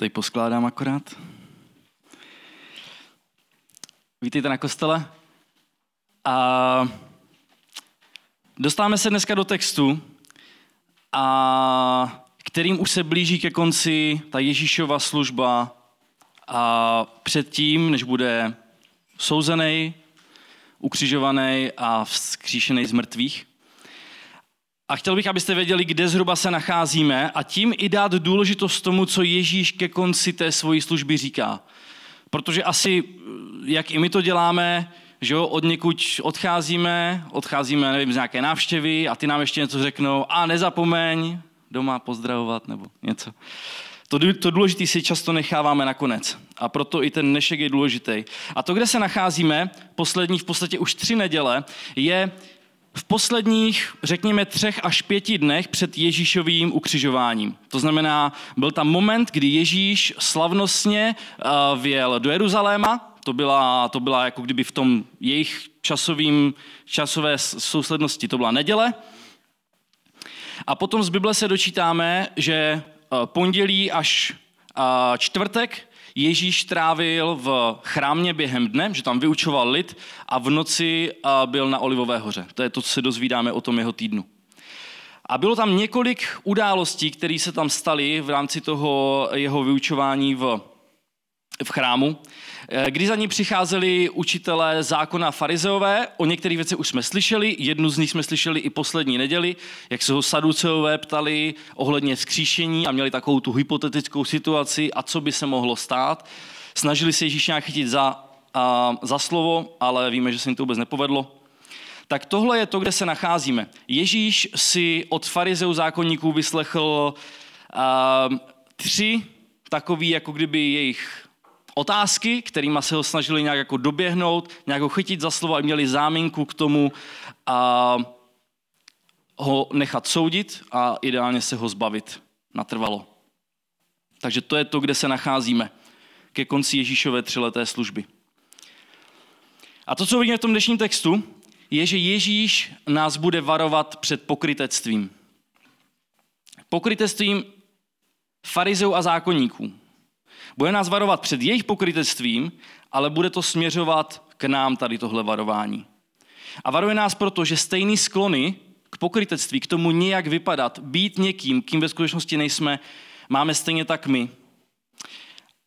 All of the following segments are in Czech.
tady poskládám akorát. Vítejte na kostele. A dostáváme se dneska do textu, a kterým už se blíží ke konci ta Ježíšova služba a předtím, než bude souzený, ukřižovaný a vzkříšený z mrtvých. A chtěl bych, abyste věděli, kde zhruba se nacházíme a tím i dát důležitost tomu, co Ježíš ke konci té svojí služby říká. Protože asi, jak i my to děláme, že jo, od někud odcházíme, odcházíme, nevím, z nějaké návštěvy a ty nám ještě něco řeknou a nezapomeň doma pozdravovat nebo něco. To, to důležité si často necháváme nakonec. A proto i ten dnešek je důležitý. A to, kde se nacházíme, poslední v podstatě už tři neděle, je v posledních, řekněme, třech až pěti dnech před Ježíšovým ukřižováním. To znamená, byl tam moment, kdy Ježíš slavnostně eh, vjel do Jeruzaléma, to byla, to byla jako kdyby v tom jejich časovým, časové souslednosti, to byla neděle. A potom z Bible se dočítáme, že eh, pondělí až eh, čtvrtek Ježíš trávil v chrámě během dne, že tam vyučoval lid a v noci byl na Olivové hoře. To je to, co se dozvídáme o tom jeho týdnu. A bylo tam několik událostí, které se tam staly v rámci toho jeho vyučování v, v chrámu. Eh, kdy za ní přicházeli učitelé zákona farizeové, o některých věcech už jsme slyšeli, jednu z nich jsme slyšeli i poslední neděli, jak se ho saduceové ptali ohledně vzkříšení a měli takovou tu hypotetickou situaci a co by se mohlo stát. Snažili se Ježíš nějak chytit za, a, za slovo, ale víme, že se jim to vůbec nepovedlo. Tak tohle je to, kde se nacházíme. Ježíš si od farizeů zákonníků vyslechl a, tři takový, jako kdyby jejich otázky, kterými se ho snažili nějak jako doběhnout, nějak ho chytit za slovo a měli záminku k tomu a ho nechat soudit a ideálně se ho zbavit natrvalo. Takže to je to, kde se nacházíme ke konci Ježíšové třileté služby. A to, co vidíme v tom dnešním textu, je, že Ježíš nás bude varovat před pokrytectvím. Pokrytectvím farizeů a zákonníků. Bude nás varovat před jejich pokrytectvím, ale bude to směřovat k nám tady tohle varování. A varuje nás proto, že stejný sklony k pokrytectví, k tomu nějak vypadat, být někým, kým ve skutečnosti nejsme, máme stejně tak my.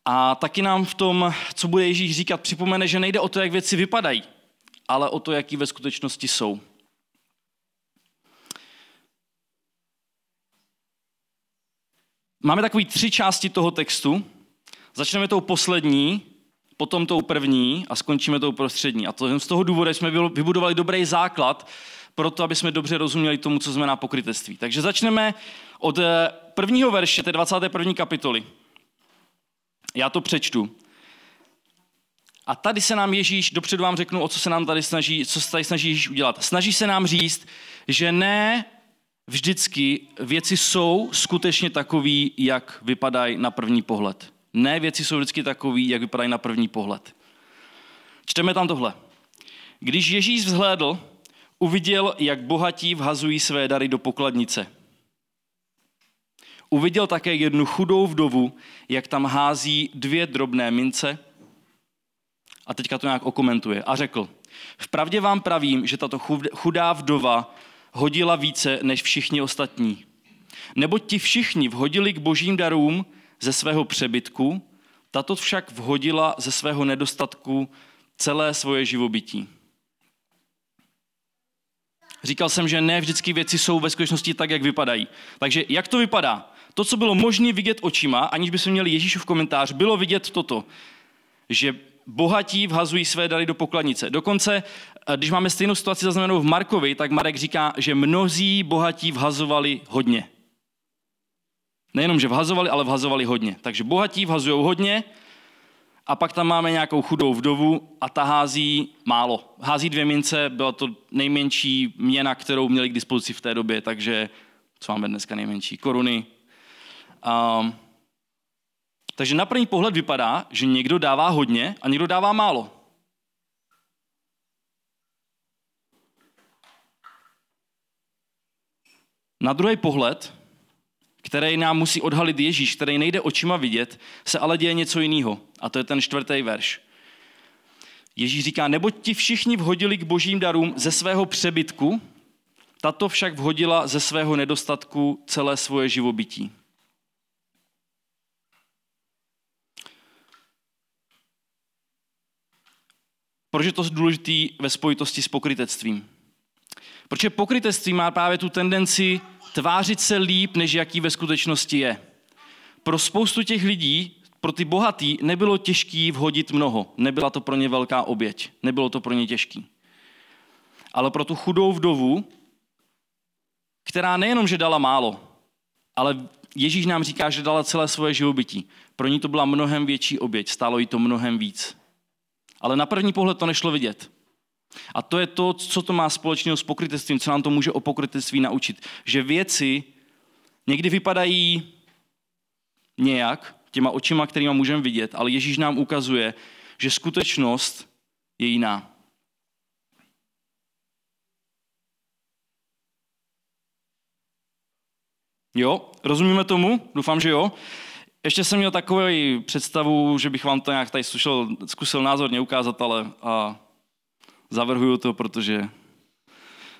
A taky nám v tom, co bude Ježíš říkat, připomene, že nejde o to, jak věci vypadají, ale o to, jaký ve skutečnosti jsou. Máme takové tři části toho textu. Začneme tou poslední, potom tou první a skončíme tou prostřední. A to z toho důvodu jsme vybudovali dobrý základ pro to, aby jsme dobře rozuměli tomu, co znamená pokrytectví. Takže začneme od eh, prvního verše té 21. kapitoly. Já to přečtu. A tady se nám Ježíš, dopředu vám řeknu, o co se nám tady snaží, co se tady snaží Ježíš udělat. Snaží se nám říct, že ne vždycky věci jsou skutečně takový, jak vypadají na první pohled. Ne, věci jsou vždycky takové, jak vypadají na první pohled. Čteme tam tohle. Když Ježíš vzhlédl, uviděl, jak bohatí vhazují své dary do pokladnice. Uviděl také jednu chudou vdovu, jak tam hází dvě drobné mince a teďka to nějak okomentuje a řekl, vpravdě vám pravím, že tato chudá vdova hodila více než všichni ostatní. Neboť ti všichni vhodili k božím darům ze svého přebytku, tato však vhodila ze svého nedostatku celé svoje živobytí. Říkal jsem, že ne vždycky věci jsou ve skutečnosti tak, jak vypadají. Takže jak to vypadá? To, co bylo možné vidět očima, aniž by se měli Ježíšův komentář, bylo vidět toto, že bohatí vhazují své dary do pokladnice. Dokonce, eh, když máme stejnou situaci zaznamenou v Markovi, tak Marek říká, že mnozí bohatí vhazovali hodně. Nejenom, že vhazovali, ale vhazovali hodně. Takže bohatí vhazují hodně a pak tam máme nějakou chudou vdovu a ta hází málo. Hází dvě mince, byla to nejmenší měna, kterou měli k dispozici v té době, takže co máme dneska nejmenší? Koruny. Um, takže na první pohled vypadá, že někdo dává hodně a někdo dává málo. Na druhý pohled který nám musí odhalit Ježíš, který nejde očima vidět, se ale děje něco jiného. A to je ten čtvrtý verš. Ježíš říká, neboť ti všichni vhodili k božím darům ze svého přebytku, tato však vhodila ze svého nedostatku celé svoje živobytí. Proč je to důležité ve spojitosti s pokrytectvím? Protože pokrytectví má právě tu tendenci tvářit se líp, než jaký ve skutečnosti je. Pro spoustu těch lidí, pro ty bohatý, nebylo těžký vhodit mnoho. Nebyla to pro ně velká oběť. Nebylo to pro ně těžký. Ale pro tu chudou vdovu, která nejenom, že dala málo, ale Ježíš nám říká, že dala celé svoje živobytí. Pro ní to byla mnohem větší oběť, stálo jí to mnohem víc. Ale na první pohled to nešlo vidět. A to je to, co to má společného s pokrytectvím, co nám to může o pokrytectví naučit. Že věci někdy vypadají nějak, těma očima, kterýma můžeme vidět, ale Ježíš nám ukazuje, že skutečnost je jiná. Jo, rozumíme tomu? Doufám, že jo. Ještě jsem měl takovou představu, že bych vám to nějak tady zkusil, zkusil názorně ukázat, ale a zavrhuju to, protože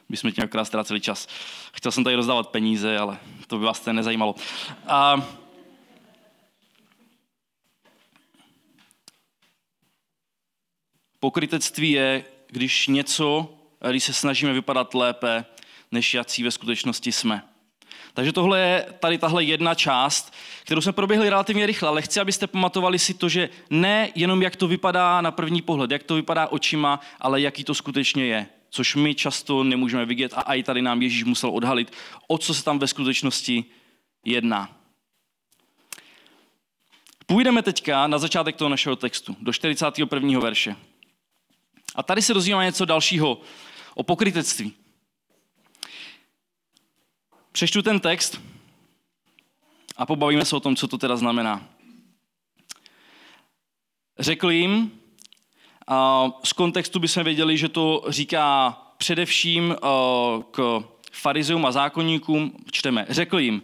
bychom tím akorát ztráceli čas. Chtěl jsem tady rozdávat peníze, ale to by vás to nezajímalo. A pokrytectví je, když něco, když se snažíme vypadat lépe, než jací ve skutečnosti jsme. Takže tohle je tady tahle jedna část, kterou jsme proběhli relativně rychle, ale chci, abyste pamatovali si to, že ne jenom jak to vypadá na první pohled, jak to vypadá očima, ale jaký to skutečně je. Což my často nemůžeme vidět a i tady nám Ježíš musel odhalit, o co se tam ve skutečnosti jedná. Půjdeme teďka na začátek toho našeho textu, do 41. verše. A tady se dozvíváme něco dalšího o pokrytectví. Přečtu ten text a pobavíme se o tom, co to teda znamená. Řekl jim, a z kontextu bychom věděli, že to říká především k farizeům a zákonníkům, čteme, řekl jim,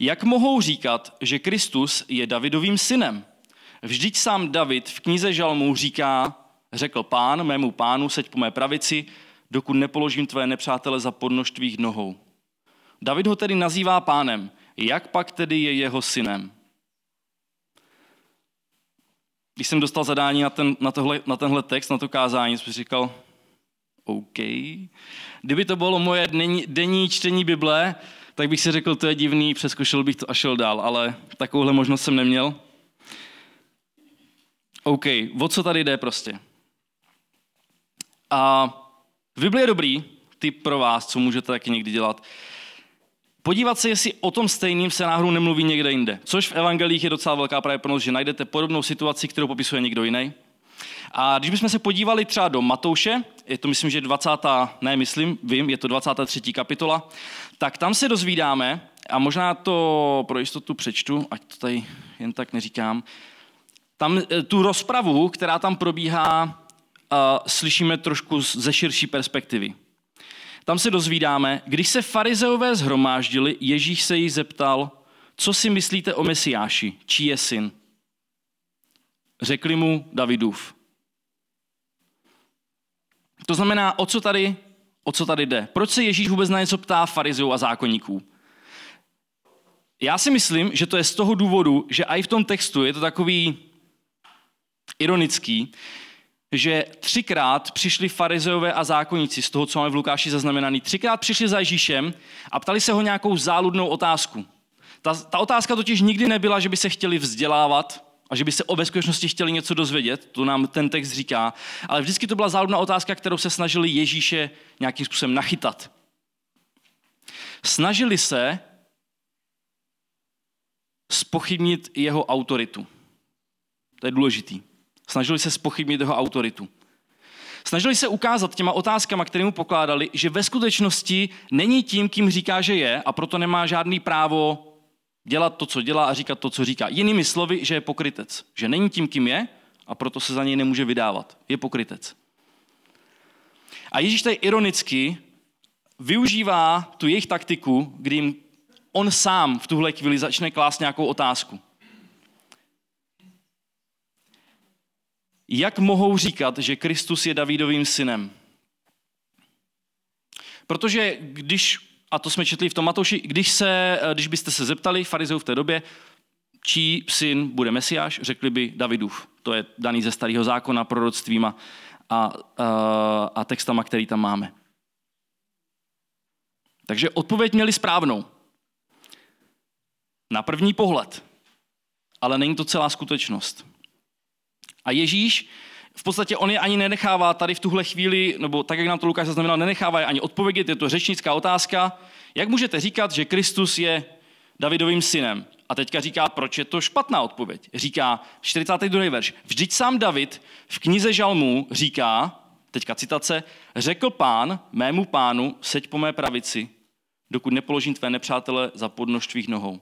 jak mohou říkat, že Kristus je Davidovým synem? Vždyť sám David v knize Žalmů říká, řekl pán mému pánu, seď po mé pravici, dokud nepoložím tvé nepřátele za podnož tvých nohou. David ho tedy nazývá pánem. Jak pak tedy je jeho synem? Když jsem dostal zadání na, ten, na, tohle, na tenhle text, na to kázání, jsem říkal, OK. Kdyby to bylo moje denní, denní čtení Bible, tak bych si řekl, to je divný, přeskočil bych to a šel dál, ale takovouhle možnost jsem neměl. OK, o co tady jde prostě? A v Bibli je dobrý, typ pro vás, co můžete taky někdy dělat, podívat se, jestli o tom stejným se náhodou nemluví někde jinde. Což v evangelích je docela velká pravděpodobnost, že najdete podobnou situaci, kterou popisuje někdo jiný. A když bychom se podívali třeba do Matouše, je to myslím, že 20. ne myslím, vím, je to 23. kapitola, tak tam se dozvídáme, a možná to pro jistotu přečtu, ať to tady jen tak neříkám, tam eh, tu rozpravu, která tam probíhá, slyšíme trošku ze širší perspektivy. Tam se dozvídáme, když se farizeové zhromáždili, Ježíš se jí zeptal, co si myslíte o Mesiáši, čí je syn? Řekli mu Davidův. To znamená, o co tady, o co tady jde? Proč se Ježíš vůbec na něco ptá farizeů a zákonníků? Já si myslím, že to je z toho důvodu, že i v tom textu je to takový ironický, že třikrát přišli farizeové a zákonníci, z toho, co máme v Lukáši zaznamenaný, třikrát přišli za Ježíšem a ptali se ho nějakou záludnou otázku. Ta, ta otázka totiž nikdy nebyla, že by se chtěli vzdělávat a že by se o bezpečnosti chtěli něco dozvědět, to nám ten text říká, ale vždycky to byla záludná otázka, kterou se snažili Ježíše nějakým způsobem nachytat. Snažili se spochybnit jeho autoritu. To je důležitý. Snažili se spochybnit jeho autoritu. Snažili se ukázat těma otázkama, které mu pokládali, že ve skutečnosti není tím, kým říká, že je a proto nemá žádný právo dělat to, co dělá a říkat to, co říká. Jinými slovy, že je pokrytec. Že není tím, kým je a proto se za něj nemůže vydávat. Je pokrytec. A Ježíš tady ironicky využívá tu jejich taktiku, kdy jim on sám v tuhle chvíli začne klást nějakou otázku. Jak mohou říkat, že Kristus je Davidovým synem? Protože když, a to jsme četli v tom Matouši, když, se, když byste se zeptali farizeů v té době, čí syn bude Mesiáš, řekli by Davidův. To je daný ze starého zákona, proroctvíma a, a, a textama, který tam máme. Takže odpověď měli správnou. Na první pohled. Ale není to celá skutečnost. A Ježíš v podstatě on je ani nenechává tady v tuhle chvíli, nebo tak, jak nám to Lukáš zaznamenal, nenechává je ani odpovědět, je to řečnická otázka. Jak můžete říkat, že Kristus je Davidovým synem? A teďka říká, proč je to špatná odpověď. Říká 42. verš. Vždyť sám David v knize Žalmů říká, teďka citace, řekl pán mému pánu, seď po mé pravici, dokud nepoložím tvé nepřátele za podnož tvých nohou.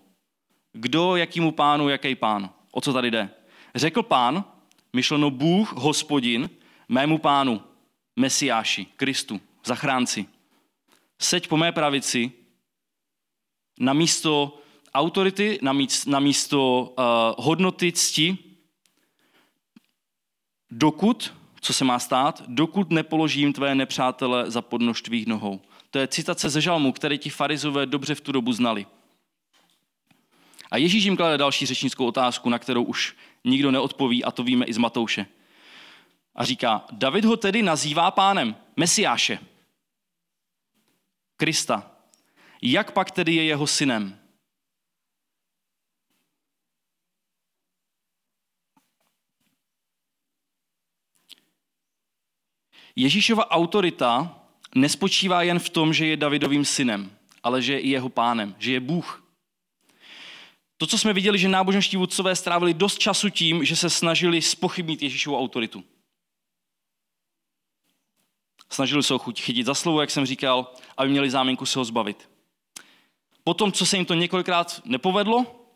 Kdo, jakýmu pánu, jaký pán? O co tady jde? Řekl pán, myšleno Bůh, hospodin, mému pánu, Mesiáši, Kristu, zachránci. Seď po mé pravici na místo autority, na místo, na místo uh, hodnoty, cti, dokud, co se má stát, dokud nepoložím tvé nepřátele za podnož tvých nohou. To je citace ze žalmu, který ti farizové dobře v tu dobu znali. A Ježíš jim klade další řečnickou otázku, na kterou už nikdo neodpoví, a to víme i z Matouše. A říká, David ho tedy nazývá pánem, Mesiáše, Krista. Jak pak tedy je jeho synem? Ježíšova autorita nespočívá jen v tom, že je Davidovým synem, ale že je i jeho pánem, že je Bůh. To, co jsme viděli, že náboženští vůdcové strávili dost času tím, že se snažili spochybnit Ježíšovu autoritu. Snažili se ho chytit za slovo, jak jsem říkal, aby měli záminku se ho zbavit. Potom, co se jim to několikrát nepovedlo,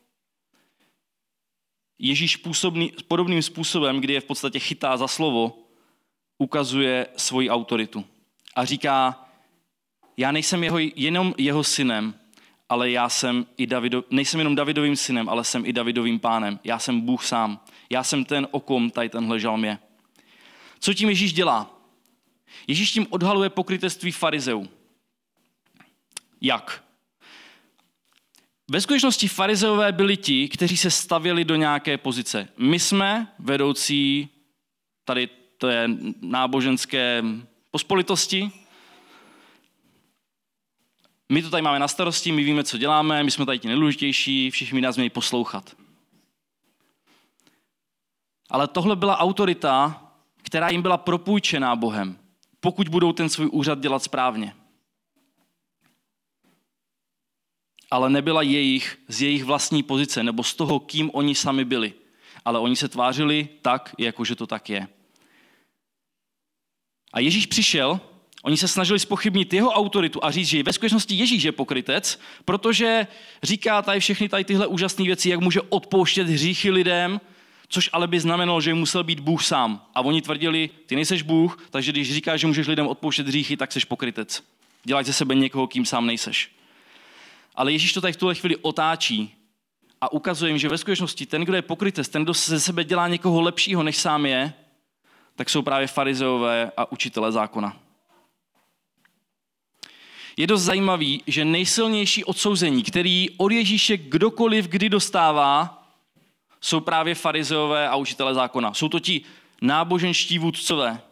Ježíš působný, podobným způsobem, kdy je v podstatě chytá za slovo, ukazuje svoji autoritu. A říká, já nejsem jeho, jenom jeho synem, ale já jsem i Davido, nejsem jenom Davidovým synem, ale jsem i Davidovým pánem. Já jsem Bůh sám. Já jsem ten, o kom tady tenhle žalm je. Co tím Ježíš dělá? Ježíš tím odhaluje pokrytectví farizeů. Jak? Ve skutečnosti farizeové byli ti, kteří se stavěli do nějaké pozice. My jsme vedoucí, tady to je náboženské pospolitosti, my to tady máme na starosti, my víme, co děláme, my jsme tady ti nejdůležitější, všichni nás mějí poslouchat. Ale tohle byla autorita, která jim byla propůjčená Bohem, pokud budou ten svůj úřad dělat správně. Ale nebyla jejich z jejich vlastní pozice nebo z toho, kým oni sami byli. Ale oni se tvářili tak, jakože to tak je. A Ježíš přišel Oni se snažili spochybnit jeho autoritu a říct, že ve skutečnosti Ježíš je pokrytec, protože říká tady všechny tady tyhle úžasné věci, jak může odpouštět hříchy lidem, což ale by znamenalo, že musel být Bůh sám. A oni tvrdili, ty nejseš Bůh, takže když říkáš, že můžeš lidem odpouštět hříchy, tak jsi pokrytec. Dělaj ze sebe někoho, kým sám nejseš. Ale Ježíš to tady v tuhle chvíli otáčí a ukazuje jim, že ve skutečnosti ten, kdo je pokrytec, ten, kdo ze sebe dělá někoho lepšího, než sám je, tak jsou právě farizeové a učitele zákona. Je dost zajímavý, že nejsilnější odsouzení, který od Ježíše kdokoliv kdy dostává, jsou právě farizeové a učitele zákona. Jsou to ti náboženští vůdcové.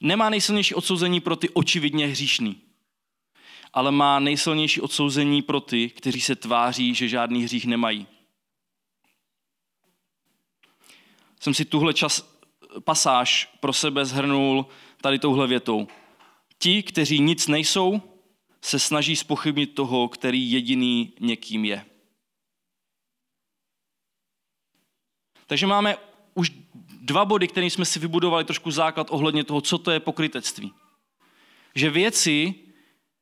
Nemá nejsilnější odsouzení pro ty očividně hříšný, ale má nejsilnější odsouzení pro ty, kteří se tváří, že žádný hřích nemají. Jsem si tuhle čas, pasáž pro sebe zhrnul tady touhle větou. Ti, kteří nic nejsou, se snaží spochybnit toho, který jediný někým je. Takže máme už dva body, kterým jsme si vybudovali trošku základ ohledně toho, co to je pokrytectví. Že věci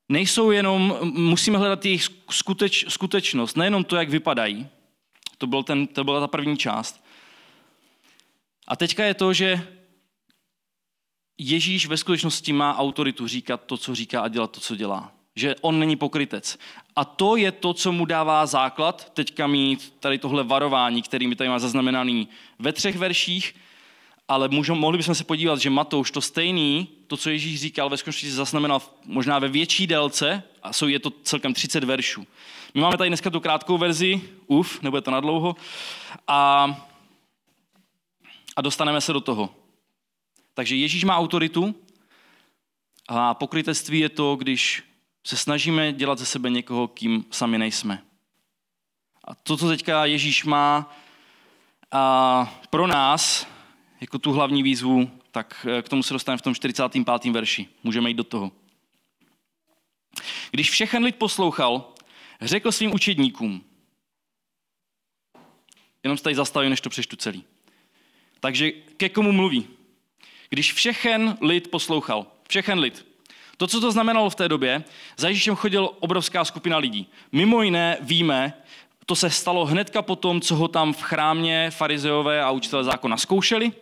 nejsou jenom, musíme hledat jejich skuteč, skutečnost, nejenom to, jak vypadají. To, byl ten, to byla ta první část. A teďka je to, že Ježíš ve skutečnosti má autoritu říkat to, co říká a dělat to, co dělá. že on není pokrytec. A to je to, co mu dává základ teďka mít tady tohle varování, který mi tady má zaznamenaný ve třech verších, ale můžem, mohli bychom se podívat, že Matouš to stejný, to, co Ježíš říkal, ve skutečnosti zaznamenal možná ve větší délce, a jsou je to celkem 30 veršů. My máme tady dneska tu krátkou verzi, uf, nebude to nadlouho, a, a dostaneme se do toho. Takže Ježíš má autoritu a pokrytectví je to, když se snažíme dělat ze sebe někoho, kým sami nejsme. A to, co teďka Ježíš má a pro nás, jako tu hlavní výzvu, tak eh, k tomu se dostaneme v tom 45. verši. Můžeme jít do toho. Když všechen lid poslouchal, řekl svým učedníkům, jenom se tady zastavím, než to přeštu celý. Takže ke komu mluví? Když všechen lid poslouchal, všechen lid, to, co to znamenalo v té době, za Ježíšem chodil obrovská skupina lidí. Mimo jiné víme, to se stalo hnedka po tom, co ho tam v chrámě farizeové a učitelé zákona zkoušeli.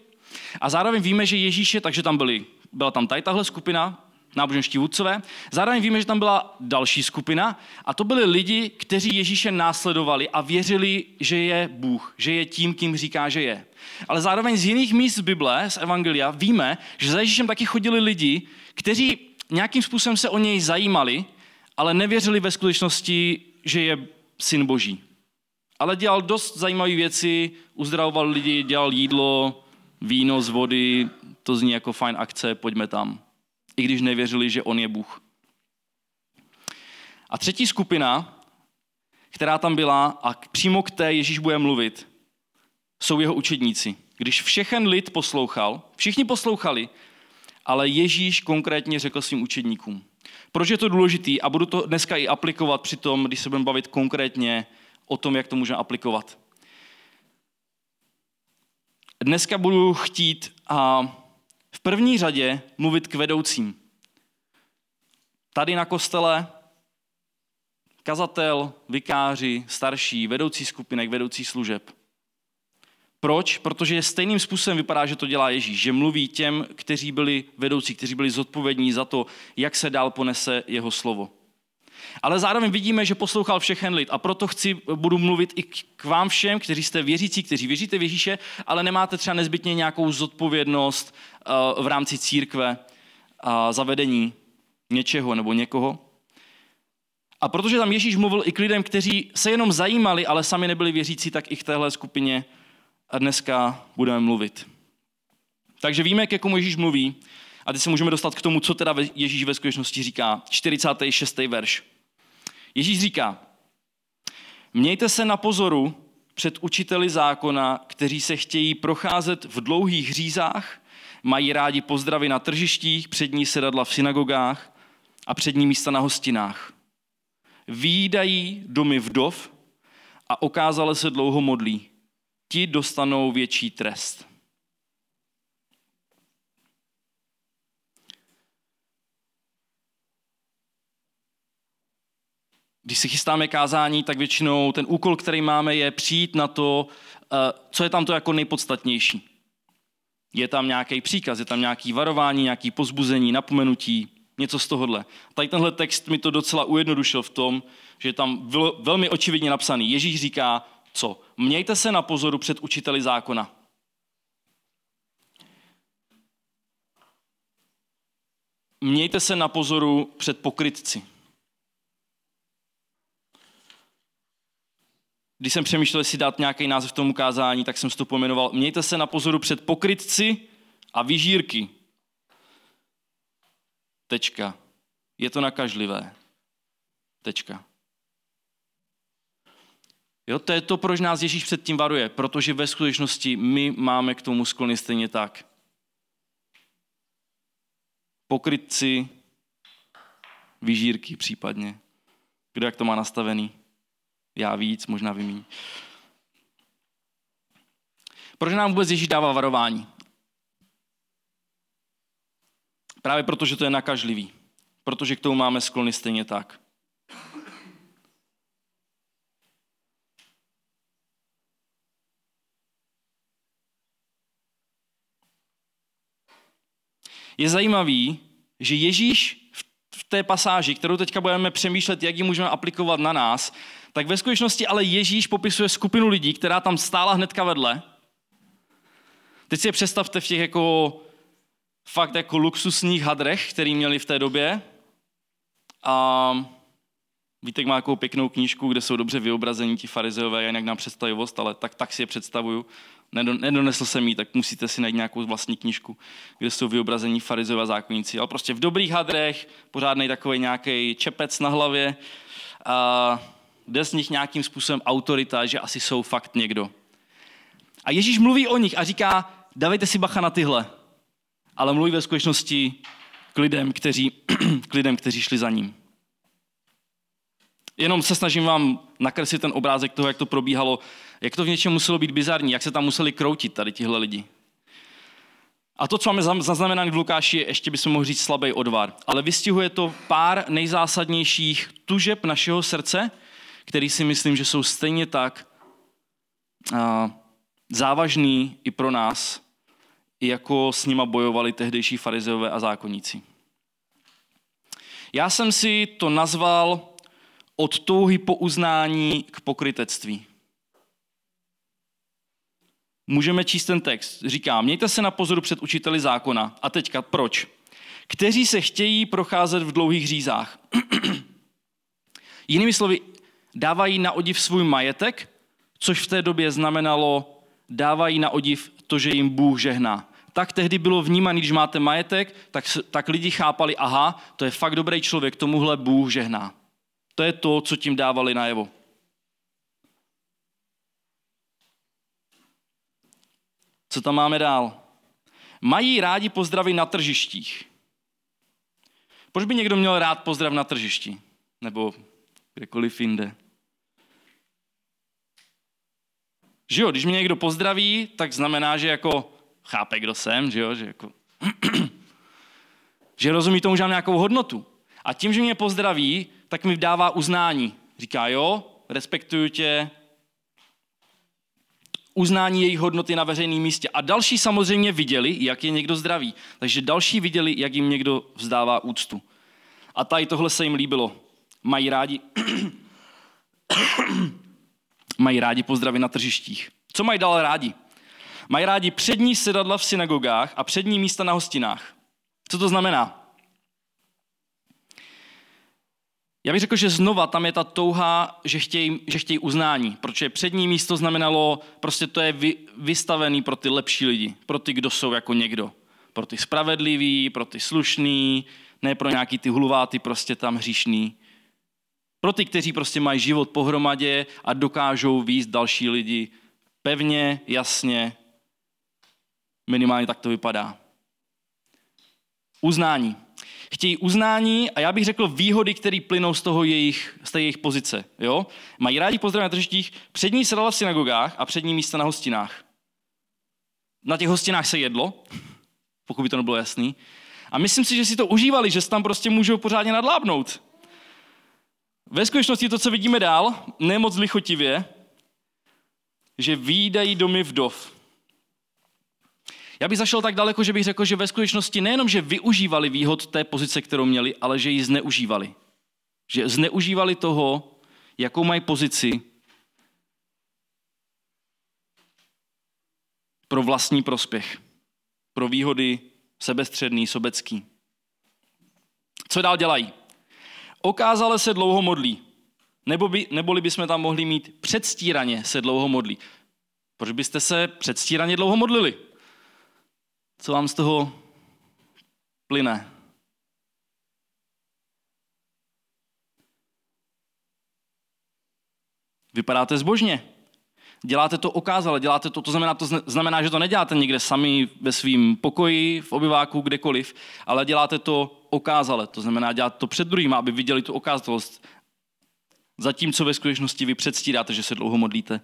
A zároveň víme, že Ježíše, takže tam byli, byla tam tady tahle skupina, náboženští vůdcové. Zároveň víme, že tam byla další skupina a to byli lidi, kteří Ježíše následovali a věřili, že je Bůh, že je tím, kým říká, že je. Ale zároveň z jiných míst z Bible, z Evangelia, víme, že za Ježíšem taky chodili lidi, kteří nějakým způsobem se o něj zajímali, ale nevěřili ve skutečnosti, že je syn boží. Ale dělal dost zajímavé věci, uzdravoval lidi, dělal jídlo, víno z vody, to zní jako fajn akce, pojďme tam. I když nevěřili, že on je Bůh. A třetí skupina, která tam byla a přímo k té Ježíš bude mluvit, jsou jeho učedníci. Když všechen lid poslouchal, všichni poslouchali, ale Ježíš konkrétně řekl svým učedníkům. Proč je to důležitý? A budu to dneska i aplikovat při tom, když se budeme bavit konkrétně o tom, jak to můžeme aplikovat. Dneska budu chtít a v první řadě mluvit k vedoucím. Tady na kostele kazatel, vikáři, starší, vedoucí skupinek, vedoucí služeb. Proč? Protože stejným způsobem vypadá, že to dělá Ježíš, že mluví těm, kteří byli vedoucí, kteří byli zodpovědní za to, jak se dál ponese jeho slovo. Ale zároveň vidíme, že poslouchal všechen lid a proto chci, budu mluvit i k vám všem, kteří jste věřící, kteří věříte v Ježíše, ale nemáte třeba nezbytně nějakou zodpovědnost eh, v rámci církve a zavedení něčeho nebo někoho. A protože tam Ježíš mluvil i k lidem, kteří se jenom zajímali, ale sami nebyli věřící, tak i k téhle skupině dneska budeme mluvit. Takže víme, ke komu Ježíš mluví a teď se můžeme dostat k tomu, co teda Ježíš ve skutečnosti říká. 46. verš. Ježíš říká, mějte se na pozoru před učiteli zákona, kteří se chtějí procházet v dlouhých řízách, mají rádi pozdravy na tržištích, přední sedadla v synagogách a přední místa na hostinách. Výdají domy vdov a okázale se dlouho modlí ti dostanou větší trest. Když si chystáme kázání, tak většinou ten úkol, který máme, je přijít na to, eh, co je tam to jako nejpodstatnější. Je tam nějaký příkaz, je tam nějaký varování, nějaký pozbuzení, napomenutí, něco z tohohle. Tady tenhle text mi to docela ujednodušil v tom, že je tam velmi očividně napsaný. Ježíš říká, co? Mějte se na pozoru před učiteli zákona. Mějte se na pozoru před pokrytci. Když jsem přemýšlel, jestli dát nějaký název tomu kázání, tak jsem si to pojmenoval. Mějte se na pozoru před pokrytci a vyžírky. Tečka. Je to nakažlivé. Tečka. Jo, to je to, proč nás Ježíš předtím varuje, protože ve skutečnosti my máme k tomu sklony stejně tak. Pokrytci, vyžírky případně. Kdo jak to má nastavený? Já víc, možná vy míň. Proč nám vůbec Ježíš dává varování? Právě proto, že to je nakažlivý. Protože k tomu máme sklony stejně tak. Je zajímavý, že Ježíš té pasáži, kterou teďka budeme přemýšlet, jak ji můžeme aplikovat na nás, tak ve skutečnosti ale Ježíš popisuje skupinu lidí, která tam stála hnedka vedle. Teď si je představte v těch jako fakt jako luxusních hadrech, který měli v té době. A Vítek má takovou pěknou knížku, kde jsou dobře vyobrazení ti farizeové, jinak nám představivost, ale tak, tak si je představuju. Nedonesl jsem ji, tak musíte si najít nějakou vlastní knížku, kde jsou vyobrazení farizeové a zákonníci. Ale prostě v dobrých hadrech, pořádný takový nějaký čepec na hlavě, a jde z nich nějakým způsobem autorita, že asi jsou fakt někdo. A Ježíš mluví o nich a říká, dávejte si bacha na tyhle. Ale mluví ve skutečnosti k lidem, kteří, k lidem, kteří šli za ním. Jenom se snažím vám nakreslit ten obrázek toho, jak to probíhalo, jak to v něčem muselo být bizarní, jak se tam museli kroutit tady tihle lidi. A to, co máme zaznamenané v Lukáši, je ještě bychom mohli říct slabý odvar. Ale vystihuje to pár nejzásadnějších tužeb našeho srdce, který si myslím, že jsou stejně tak závažný i pro nás, jako s nima bojovali tehdejší farizeové a zákonníci. Já jsem si to nazval od touhy po uznání k pokrytectví. Můžeme číst ten text. Říká, mějte se na pozoru před učiteli zákona. A teďka proč? Kteří se chtějí procházet v dlouhých řízách. Jinými slovy, dávají na odiv svůj majetek, což v té době znamenalo, dávají na odiv to, že jim Bůh žehná. Tak tehdy bylo vnímaný, když máte majetek, tak, tak lidi chápali, aha, to je fakt dobrý člověk, tomuhle Bůh žehná. To je to, co tím dávali najevo. Co tam máme dál? Mají rádi pozdravy na tržištích. Proč by někdo měl rád pozdrav na tržišti? Nebo kdekoliv jinde? Že jo, když mě někdo pozdraví, tak znamená, že jako chápe, kdo jsem, že jo, že jako že rozumí tomu, že mám nějakou hodnotu. A tím, že mě pozdraví, tak mi dává uznání. Říká, jo, respektuju tě, uznání jejich hodnoty na veřejném místě. A další samozřejmě viděli, jak je někdo zdravý. Takže další viděli, jak jim někdo vzdává úctu. A tady tohle se jim líbilo. Mají rádi, mají rádi pozdravy na tržištích. Co mají dál rádi? Mají rádi přední sedadla v synagogách a přední místa na hostinách. Co to znamená? Já bych řekl, že znova tam je ta touha, že chtějí, že chtějí uznání, protože přední místo znamenalo, prostě to je vy, vystavený pro ty lepší lidi, pro ty, kdo jsou jako někdo. Pro ty spravedlivý, pro ty slušný, ne pro nějaký ty hluváty, prostě tam hříšný. Pro ty, kteří prostě mají život pohromadě a dokážou výst další lidi pevně, jasně, minimálně tak to vypadá. Uznání chtějí uznání a já bych řekl výhody, které plynou z, toho jejich, z té jejich pozice. Jo? Mají rádi pozdrav na tržištích, přední sedala v synagogách a přední místa na hostinách. Na těch hostinách se jedlo, pokud by to nebylo jasný. A myslím si, že si to užívali, že se tam prostě můžou pořádně nadlábnout. Ve skutečnosti to, co vidíme dál, nemoc lichotivě, že výdají domy vdov. Já bych zašel tak daleko, že bych řekl, že ve skutečnosti nejenom, že využívali výhod té pozice, kterou měli, ale že ji zneužívali. Že zneužívali toho, jakou mají pozici pro vlastní prospěch, pro výhody sebestředný, sobecký. Co dál dělají? Okázale se dlouho modlí. Nebo by, neboli bychom tam mohli mít předstíraně se dlouho modlí. Proč byste se předstíraně dlouho modlili? Co vám z toho plyne? Vypadáte zbožně. Děláte to okázale, děláte to, to znamená, to znamená, že to neděláte někde sami ve svém pokoji, v obyváku, kdekoliv, ale děláte to okázale. To znamená, děláte to před druhým, aby viděli tu okázalost. Zatímco ve skutečnosti vy předstíráte, že se dlouho modlíte.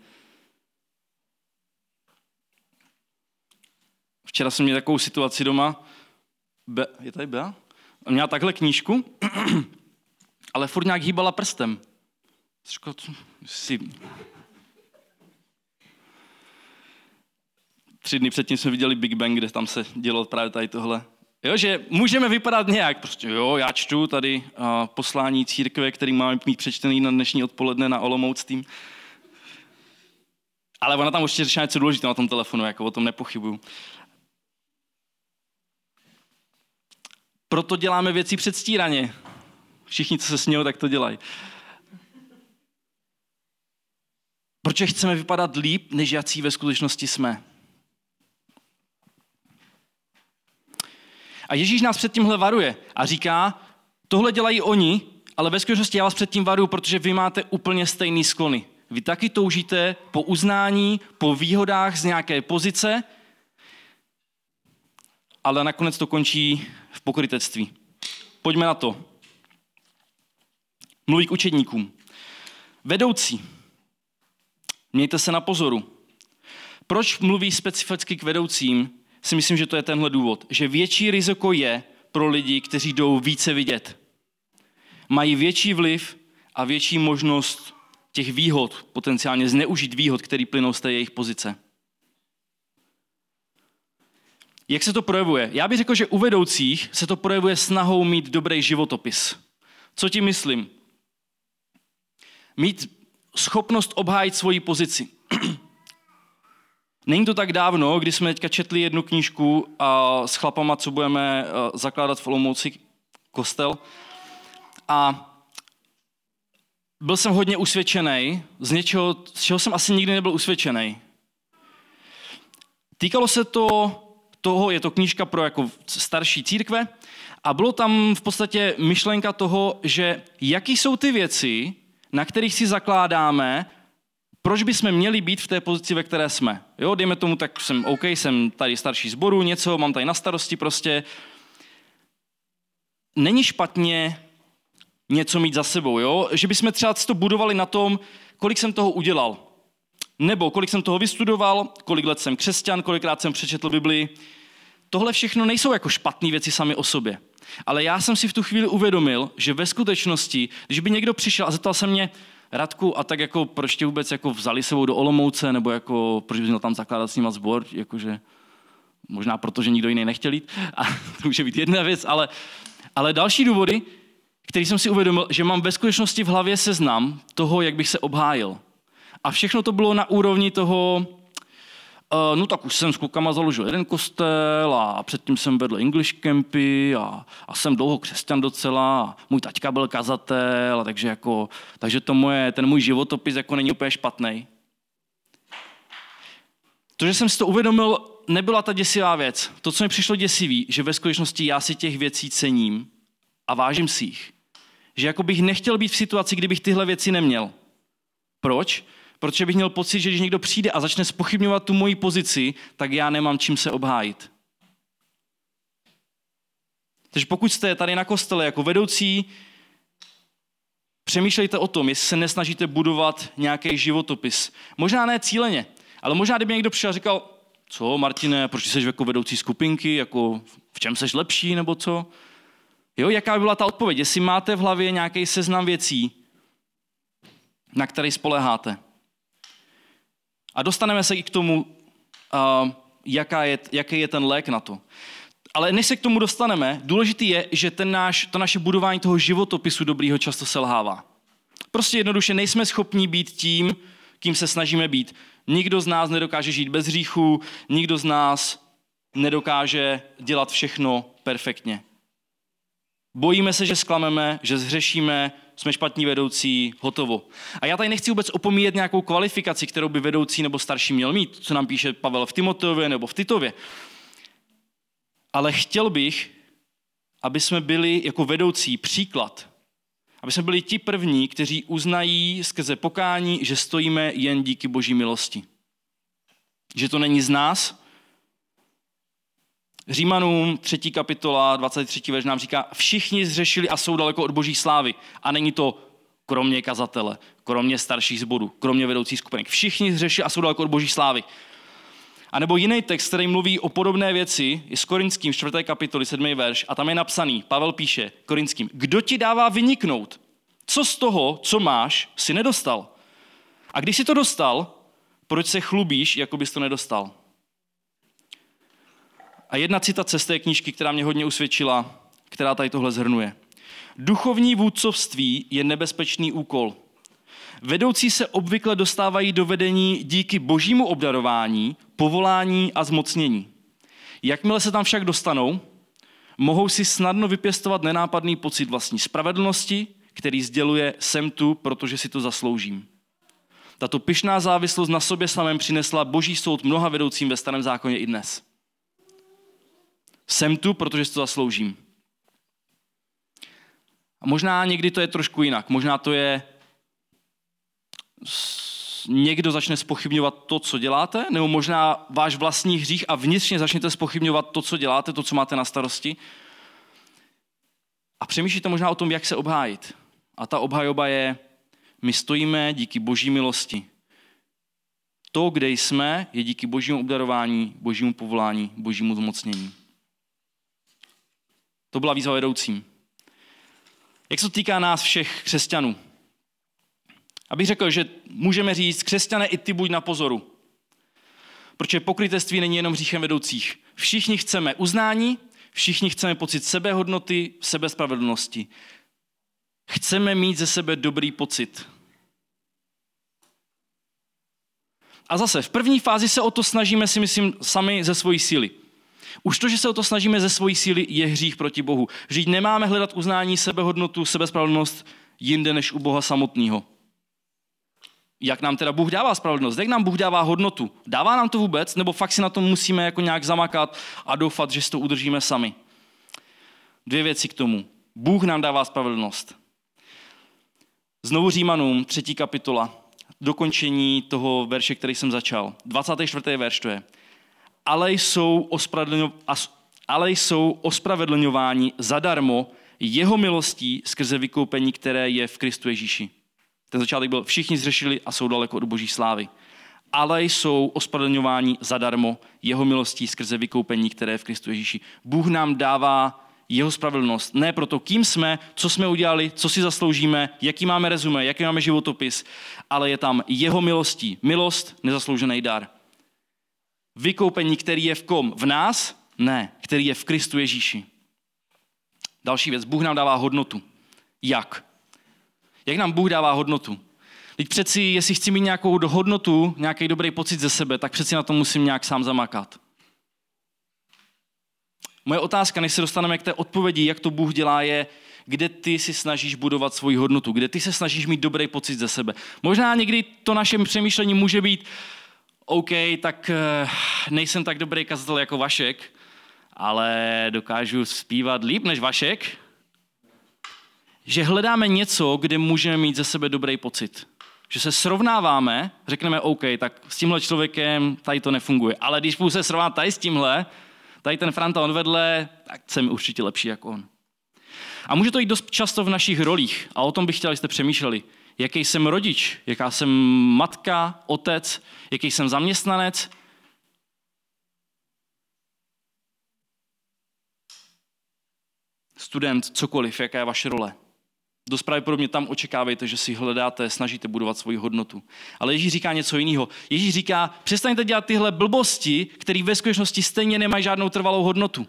Včera jsem měl takovou situaci doma. Be, je tady Bea? Měla takhle knížku, ale furt nějak hýbala prstem. Říkal, si... Tři dny předtím jsme viděli Big Bang, kde tam se dělo právě tady tohle. Jo, že můžeme vypadat nějak, prostě jo, já čtu tady uh, poslání církve, který máme mít přečtený na dnešní odpoledne na Olomouc tým. Ale ona tam určitě řešila něco důležitého na tom telefonu, jako o tom nepochybuju. Proto děláme věci předstíraně. Všichni, co se smějou, tak to dělají. Proč chceme vypadat líp, než jací ve skutečnosti jsme. A Ježíš nás před tímhle varuje a říká, tohle dělají oni, ale ve skutečnosti já vás před tím varuju, protože vy máte úplně stejný sklony. Vy taky toužíte po uznání, po výhodách z nějaké pozice, ale nakonec to končí v pokrytectví. Pojďme na to. Mluví k učedníkům. Vedoucí, mějte se na pozoru. Proč mluví specificky k vedoucím? Si myslím, že to je tenhle důvod. Že větší riziko je pro lidi, kteří jdou více vidět. Mají větší vliv a větší možnost těch výhod, potenciálně zneužít výhod, který plynou z té jejich pozice. Jak se to projevuje? Já bych řekl, že u vedoucích se to projevuje snahou mít dobrý životopis. Co ti myslím? Mít schopnost obhájit svoji pozici. Není to tak dávno, kdy jsme teďka četli jednu knížku a s chlapama, co budeme zakládat v Olomouci kostel. A byl jsem hodně usvědčený z něčeho, z čeho jsem asi nikdy nebyl usvědčený. Týkalo se to toho, je to knížka pro jako starší církve, a bylo tam v podstatě myšlenka toho, že jaký jsou ty věci, na kterých si zakládáme, proč bychom měli být v té pozici, ve které jsme. Jo, dejme tomu, tak jsem OK, jsem tady starší zboru, něco, mám tady na starosti prostě. Není špatně něco mít za sebou, jo? Že bychom třeba to budovali na tom, kolik jsem toho udělal. Nebo kolik jsem toho vystudoval, kolik let jsem křesťan, kolikrát jsem přečetl Biblii. Tohle všechno nejsou jako špatné věci sami o sobě. Ale já jsem si v tu chvíli uvědomil, že ve skutečnosti, když by někdo přišel a zeptal se mě, Radku, a tak jako proč tě vůbec jako vzali sebou do Olomouce, nebo jako proč bys měl tam zakládat s nima sbor, jakože možná proto, že nikdo jiný nechtěl jít, a to může být jedna věc, ale, ale další důvody, který jsem si uvědomil, že mám ve skutečnosti v hlavě seznam toho, jak bych se obhájil. A všechno to bylo na úrovni toho, Uh, no tak už jsem s klukama založil jeden kostel a předtím jsem vedl English campy a, a jsem dlouho křesťan docela a můj taťka byl kazatel, a takže, jako, takže to moje, ten můj životopis jako není úplně špatný. To, že jsem si to uvědomil, nebyla ta děsivá věc. To, co mi přišlo děsivý, že ve skutečnosti já si těch věcí cením a vážím si jich. Že jako bych nechtěl být v situaci, kdybych tyhle věci neměl. Proč? Protože bych měl pocit, že když někdo přijde a začne spochybňovat tu moji pozici, tak já nemám čím se obhájit. Takže pokud jste tady na kostele jako vedoucí, přemýšlejte o tom, jestli se nesnažíte budovat nějaký životopis. Možná ne cíleně, ale možná kdyby někdo přišel a říkal, co Martine, proč jsi jako vedoucí skupinky, jako v čem seš lepší nebo co? Jo, jaká by byla ta odpověď? Jestli máte v hlavě nějaký seznam věcí, na který spoleháte. A dostaneme se i k tomu, jaká je, jaký je ten lék na to. Ale než se k tomu dostaneme, důležitý je, že ten náš, to naše budování toho životopisu dobrýho často selhává. Prostě jednoduše nejsme schopni být tím, kým se snažíme být. Nikdo z nás nedokáže žít bez hříchu, nikdo z nás nedokáže dělat všechno perfektně. Bojíme se, že sklameme, že zhřešíme, jsme špatní vedoucí, hotovo. A já tady nechci vůbec opomíjet nějakou kvalifikaci, kterou by vedoucí nebo starší měl mít, co nám píše Pavel v Timoteově nebo v Titově. Ale chtěl bych, aby jsme byli jako vedoucí příklad. Aby jsme byli ti první, kteří uznají skrze pokání, že stojíme jen díky boží milosti. Že to není z nás, Římanům 3. kapitola 23. verš nám říká, všichni zřešili a jsou daleko od boží slávy. A není to kromě kazatele, kromě starších zborů, kromě vedoucích skupinek. Všichni zřešili a jsou daleko od boží slávy. A nebo jiný text, který mluví o podobné věci, je s Korinským 4. kapitoly 7. verš a tam je napsaný, Pavel píše Korinským, kdo ti dává vyniknout? Co z toho, co máš, si nedostal? A když si to dostal, proč se chlubíš, jako bys to nedostal? A jedna citace z té knížky, která mě hodně usvědčila, která tady tohle zhrnuje. Duchovní vůdcovství je nebezpečný úkol. Vedoucí se obvykle dostávají do vedení díky božímu obdarování, povolání a zmocnění. Jakmile se tam však dostanou, mohou si snadno vypěstovat nenápadný pocit vlastní spravedlnosti, který sděluje sem tu, protože si to zasloužím. Tato pyšná závislost na sobě samém přinesla boží soud mnoha vedoucím ve starém zákoně i dnes. Jsem tu, protože si to zasloužím. A možná někdy to je trošku jinak. Možná to je někdo začne spochybňovat to, co děláte, nebo možná váš vlastní hřích a vnitřně začnete spochybňovat to, co děláte, to, co máte na starosti. A přemýšlíte možná o tom, jak se obhájit. A ta obhajoba je, my stojíme díky boží milosti. To, kde jsme, je díky božímu obdarování, božímu povolání, božímu zmocnění. To byla výzva vedoucím. Jak se to týká nás všech křesťanů? Abych řekl, že můžeme říct, křesťané i ty buď na pozoru. Protože pokrytectví není jenom hříchem vedoucích. Všichni chceme uznání, všichni chceme pocit sebehodnoty, sebespravedlnosti. Chceme mít ze sebe dobrý pocit. A zase, v první fázi se o to snažíme si myslím sami ze svojí síly. Už to, že se o to snažíme ze svojí síly, je hřích proti Bohu. Vždyť nemáme hledat uznání, sebehodnotu, sebespravedlnost jinde než u Boha samotného. Jak nám teda Bůh dává spravedlnost? Jak nám Bůh dává hodnotu? Dává nám to vůbec? Nebo fakt si na tom musíme jako nějak zamakat a doufat, že si to udržíme sami? Dvě věci k tomu. Bůh nám dává spravedlnost. Znovu Římanům, třetí kapitola, dokončení toho verše, který jsem začal. 24. verš to je ale jsou, ale jsou ospravedlňováni zadarmo jeho milostí skrze vykoupení, které je v Kristu Ježíši. Ten začátek byl, všichni zřešili a jsou daleko od boží slávy. Ale jsou ospravedlňováni zadarmo jeho milostí skrze vykoupení, které je v Kristu Ježíši. Bůh nám dává jeho spravedlnost. Ne proto, kým jsme, co jsme udělali, co si zasloužíme, jaký máme rezume, jaký máme životopis, ale je tam jeho milostí. Milost, nezasloužený dar. Vykoupení, který je v kom? V nás? Ne, který je v Kristu Ježíši. Další věc, Bůh nám dává hodnotu. Jak? Jak nám Bůh dává hodnotu? Teď přeci, jestli chci mít nějakou hodnotu, nějaký dobrý pocit ze sebe, tak přeci na to musím nějak sám zamakat. Moje otázka, než se dostaneme k té odpovědi, jak to Bůh dělá, je, kde ty si snažíš budovat svoji hodnotu, kde ty se snažíš mít dobrý pocit ze sebe. Možná někdy to naše přemýšlení může být, OK, tak eh, nejsem tak dobrý kazatel jako Vašek, ale dokážu zpívat líp než Vašek, že hledáme něco, kde můžeme mít ze sebe dobrý pocit. Že se srovnáváme, řekneme OK, tak s tímhle člověkem tady to nefunguje. Ale když budu se srovnat tady s tímhle, tady ten Franta on vedle, tak jsem určitě lepší jako on. A může to jít dost často v našich rolích. A o tom bych chtěl, abyste přemýšleli jaký jsem rodič, jaká jsem matka, otec, jaký jsem zaměstnanec. Student, cokoliv, jaká je vaše role. Dost pravděpodobně tam očekávejte, že si hledáte, snažíte budovat svoji hodnotu. Ale Ježíš říká něco jiného. Ježíš říká, přestaňte dělat tyhle blbosti, které ve skutečnosti stejně nemají žádnou trvalou hodnotu.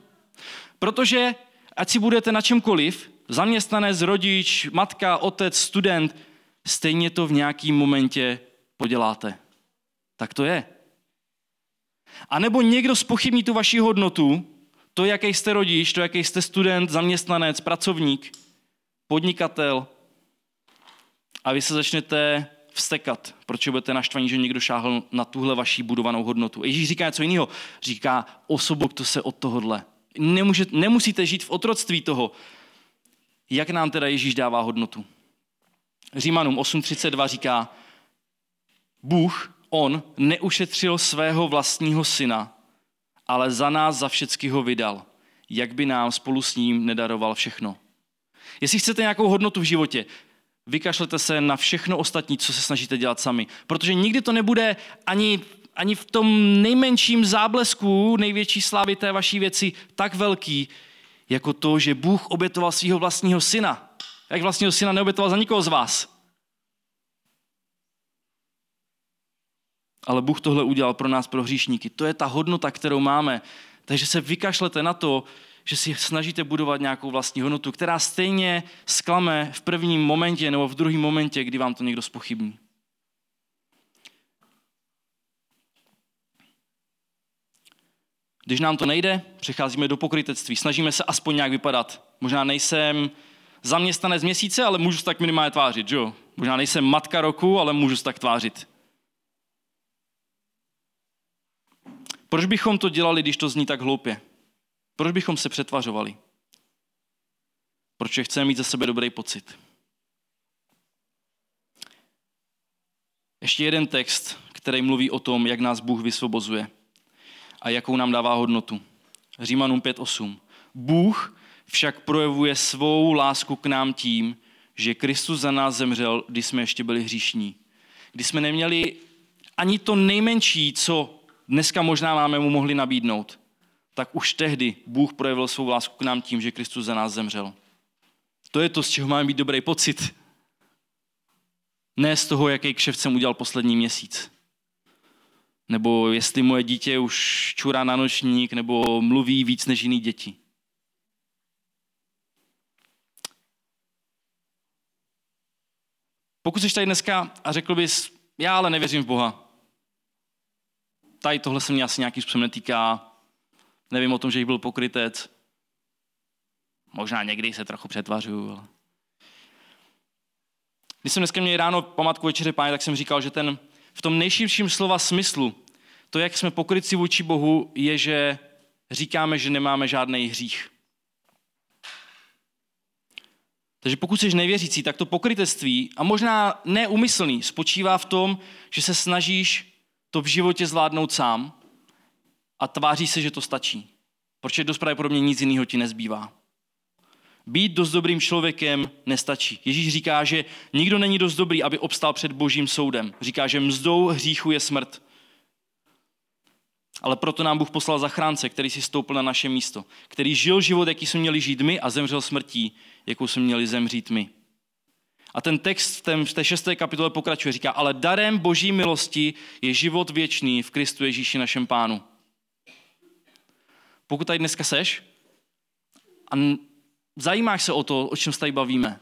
Protože ať si budete na čemkoliv, zaměstnanec, rodič, matka, otec, student, stejně to v nějakém momentě poděláte. Tak to je. A nebo někdo spochybní tu vaši hodnotu, to, jaký jste rodič, to, jaký jste student, zaměstnanec, pracovník, podnikatel, a vy se začnete vstekat, protože budete naštvaní, že někdo šáhl na tuhle vaší budovanou hodnotu. Ježíš říká něco jiného. Říká, to se od tohohle. Nemůže, nemusíte žít v otroctví toho. Jak nám teda Ježíš dává hodnotu? Římanům 8.32 říká, Bůh, on neušetřil svého vlastního syna, ale za nás za všecky ho vydal. Jak by nám spolu s ním nedaroval všechno. Jestli chcete nějakou hodnotu v životě, vykašlete se na všechno ostatní, co se snažíte dělat sami. Protože nikdy to nebude ani, ani v tom nejmenším záblesku největší slávy té vaší věci tak velký, jako to, že Bůh obětoval svého vlastního syna jak vlastního syna neobětoval za nikoho z vás. Ale Bůh tohle udělal pro nás, pro hříšníky. To je ta hodnota, kterou máme. Takže se vykašlete na to, že si snažíte budovat nějakou vlastní hodnotu, která stejně sklame v prvním momentě nebo v druhém momentě, kdy vám to někdo spochybní. Když nám to nejde, přecházíme do pokrytectví, snažíme se aspoň nějak vypadat. Možná nejsem zaměstnanec měsíce, ale můžu se tak minimálně tvářit, jo? Možná nejsem matka roku, ale můžu se tak tvářit. Proč bychom to dělali, když to zní tak hloupě? Proč bychom se přetvařovali? Proč chceme mít za sebe dobrý pocit? Ještě jeden text, který mluví o tom, jak nás Bůh vysvobozuje a jakou nám dává hodnotu. Římanům 5.8. Bůh však projevuje svou lásku k nám tím, že Kristus za nás zemřel, když jsme ještě byli hříšní. Když jsme neměli ani to nejmenší, co dneska možná máme mu mohli nabídnout, tak už tehdy Bůh projevil svou lásku k nám tím, že Kristus za nás zemřel. To je to, z čeho máme být dobrý pocit. Ne z toho, jaký kšeft jsem udělal poslední měsíc. Nebo jestli moje dítě už čurá na nočník, nebo mluví víc než jiný děti. Pokud jsi tady dneska a řekl bys, já ale nevěřím v Boha. Tady tohle se mě asi nějakým způsobem netýká. Nevím o tom, že jich byl pokrytec. Možná někdy se trochu přetvařuju, ale... Když jsem dneska měl ráno památku večeře páně, tak jsem říkal, že ten v tom nejširším slova smyslu, to, jak jsme pokryci vůči Bohu, je, že říkáme, že nemáme žádný hřích. Takže pokud jsi nevěřící, tak to pokrytectví, a možná neumyslný, spočívá v tom, že se snažíš to v životě zvládnout sám a tváří se, že to stačí. Protože dost pravděpodobně nic jiného ti nezbývá. Být dost dobrým člověkem nestačí. Ježíš říká, že nikdo není dost dobrý, aby obstál před božím soudem. Říká, že mzdou hříchu je smrt. Ale proto nám Bůh poslal zachránce, který si stoupil na naše místo, který žil život, jaký jsme měli žít my a zemřel smrtí, jakou jsme měli zemřít my. A ten text v, té šesté kapitole pokračuje, říká, ale darem boží milosti je život věčný v Kristu Ježíši našem pánu. Pokud tady dneska seš a zajímáš se o to, o čem se tady bavíme,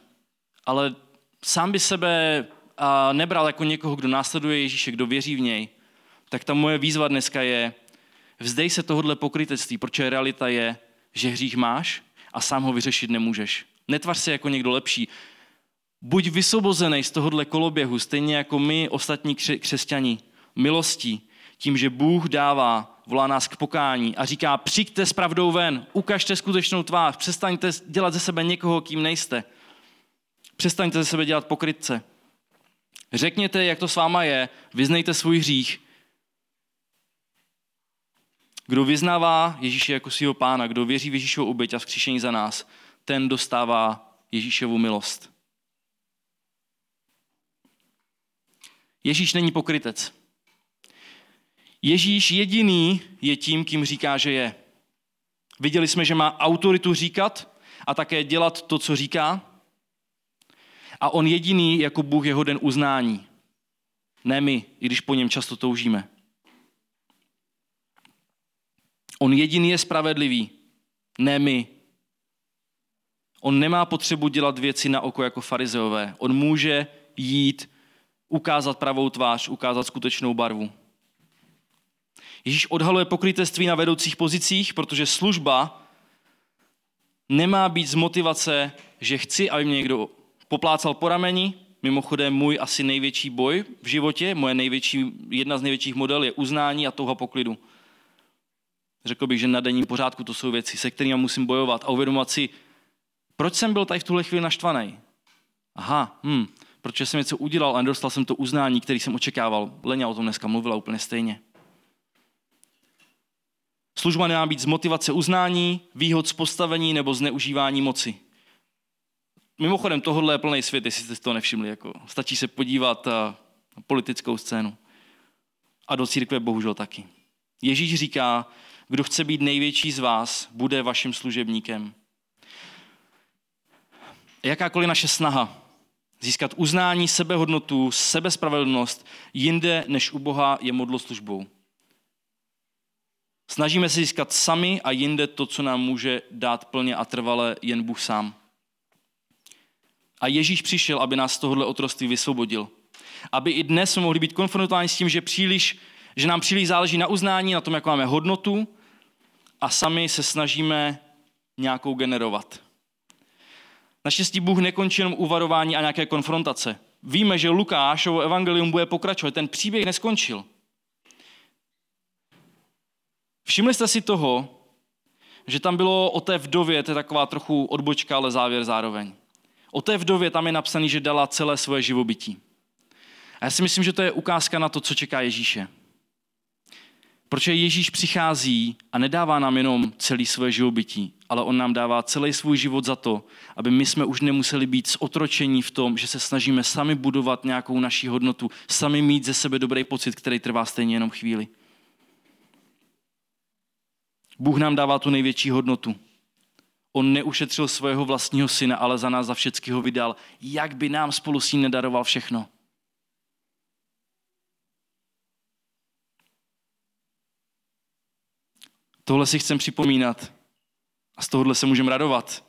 ale sám by sebe nebral jako někoho, kdo následuje Ježíše, kdo věří v něj, tak ta moje výzva dneska je, vzdej se tohohle pokrytectví, protože realita je, že hřích máš a sám ho vyřešit nemůžeš. Netvař se jako někdo lepší. Buď vysvobozený z tohohle koloběhu, stejně jako my, ostatní křesťani, milostí, tím, že Bůh dává, volá nás k pokání a říká, přijďte s pravdou ven, ukažte skutečnou tvář, přestaňte dělat ze sebe někoho, kým nejste. Přestaňte ze sebe dělat pokrytce. Řekněte, jak to s váma je, vyznejte svůj hřích kdo vyznává Ježíše jako svého pána, kdo věří v Ježíšovu oběť a vzkříšení za nás, ten dostává Ježíšovu milost. Ježíš není pokrytec. Ježíš jediný je tím, kým říká, že je. Viděli jsme, že má autoritu říkat a také dělat to, co říká. A on jediný jako Bůh je hoden uznání. Ne my, i když po něm často toužíme. On jediný je spravedlivý, ne my. On nemá potřebu dělat věci na oko jako farizeové. On může jít, ukázat pravou tvář, ukázat skutečnou barvu. Ježíš odhaluje pokrytectví na vedoucích pozicích, protože služba nemá být z motivace, že chci, aby mě někdo poplácal po rameni. Mimochodem můj asi největší boj v životě, moje největší, jedna z největších model je uznání a touha poklidu. Řekl bych, že na denním pořádku to jsou věci, se kterými musím bojovat a uvědomovat si, proč jsem byl tady v tuhle chvíli naštvaný. Aha, hm, protože jsem něco udělal a nedostal jsem to uznání, který jsem očekával. Lenia o tom dneska mluvila úplně stejně. Služba nemá být z motivace uznání, výhod z postavení nebo zneužívání moci. Mimochodem, tohle je plný svět, jestli jste to nevšimli. Jako, stačí se podívat na politickou scénu. A do církve bohužel taky. Ježíš říká, kdo chce být největší z vás, bude vaším služebníkem. Jakákoliv naše snaha získat uznání, sebehodnotu, sebespravedlnost jinde než u Boha je modloslužbou. Snažíme se získat sami a jinde to, co nám může dát plně a trvale jen Bůh sám. A Ježíš přišel, aby nás z tohohle otroství vysvobodil. Aby i dnes jsme mohli být konfrontováni s tím, že, příliš, že nám příliš záleží na uznání, na tom, jak máme hodnotu a sami se snažíme nějakou generovat. Naštěstí Bůh nekončí jenom uvarování a nějaké konfrontace. Víme, že Lukášovo evangelium bude pokračovat. Ten příběh neskončil. Všimli jste si toho, že tam bylo o té vdově, to je taková trochu odbočka, ale závěr zároveň. O té vdově tam je napsaný, že dala celé svoje živobytí. A já si myslím, že to je ukázka na to, co čeká Ježíše. Protože Ježíš přichází a nedává nám jenom celý své živobytí, ale on nám dává celý svůj život za to, aby my jsme už nemuseli být zotročení v tom, že se snažíme sami budovat nějakou naší hodnotu, sami mít ze sebe dobrý pocit, který trvá stejně jenom chvíli. Bůh nám dává tu největší hodnotu. On neušetřil svého vlastního syna, ale za nás za všechny ho vydal. Jak by nám spolu s ním nedaroval všechno? Tohle si chcem připomínat a z tohohle se můžeme radovat.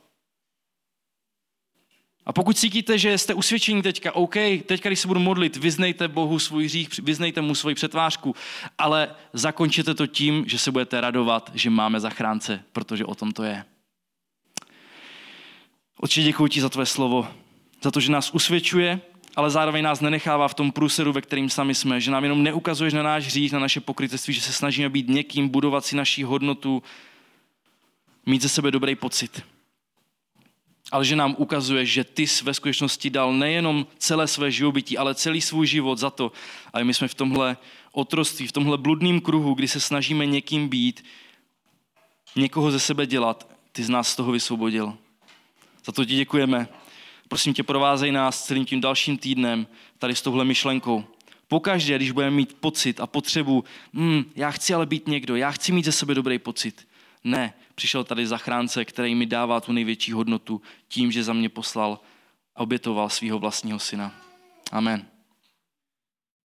A pokud cítíte, že jste usvědčení teďka, OK, teďka, když se budu modlit, vyznejte Bohu svůj hřích, vyznejte mu svoji přetvářku, ale zakončete to tím, že se budete radovat, že máme zachránce, protože o tom to je. Otče, děkuji ti za tvé slovo, za to, že nás usvědčuje, ale zároveň nás nenechává v tom průseru, ve kterým sami jsme, že nám jenom neukazuješ na náš hřích, na naše pokrytectví, že se snažíme být někým, budovat si naší hodnotu, mít ze sebe dobrý pocit. Ale že nám ukazuje, že ty jsi ve skutečnosti dal nejenom celé své živobytí, ale celý svůj život za to. A my jsme v tomhle otroství, v tomhle bludným kruhu, kdy se snažíme někým být, někoho ze sebe dělat, ty z nás z toho vysvobodil. Za to ti děkujeme. Prosím tě, provázej nás celým tím dalším týdnem tady s touhle myšlenkou. Pokaždé, když budeme mít pocit a potřebu, hmm, já chci ale být někdo, já chci mít ze sebe dobrý pocit. Ne, přišel tady zachránce, který mi dává tu největší hodnotu tím, že za mě poslal a obětoval svého vlastního syna. Amen.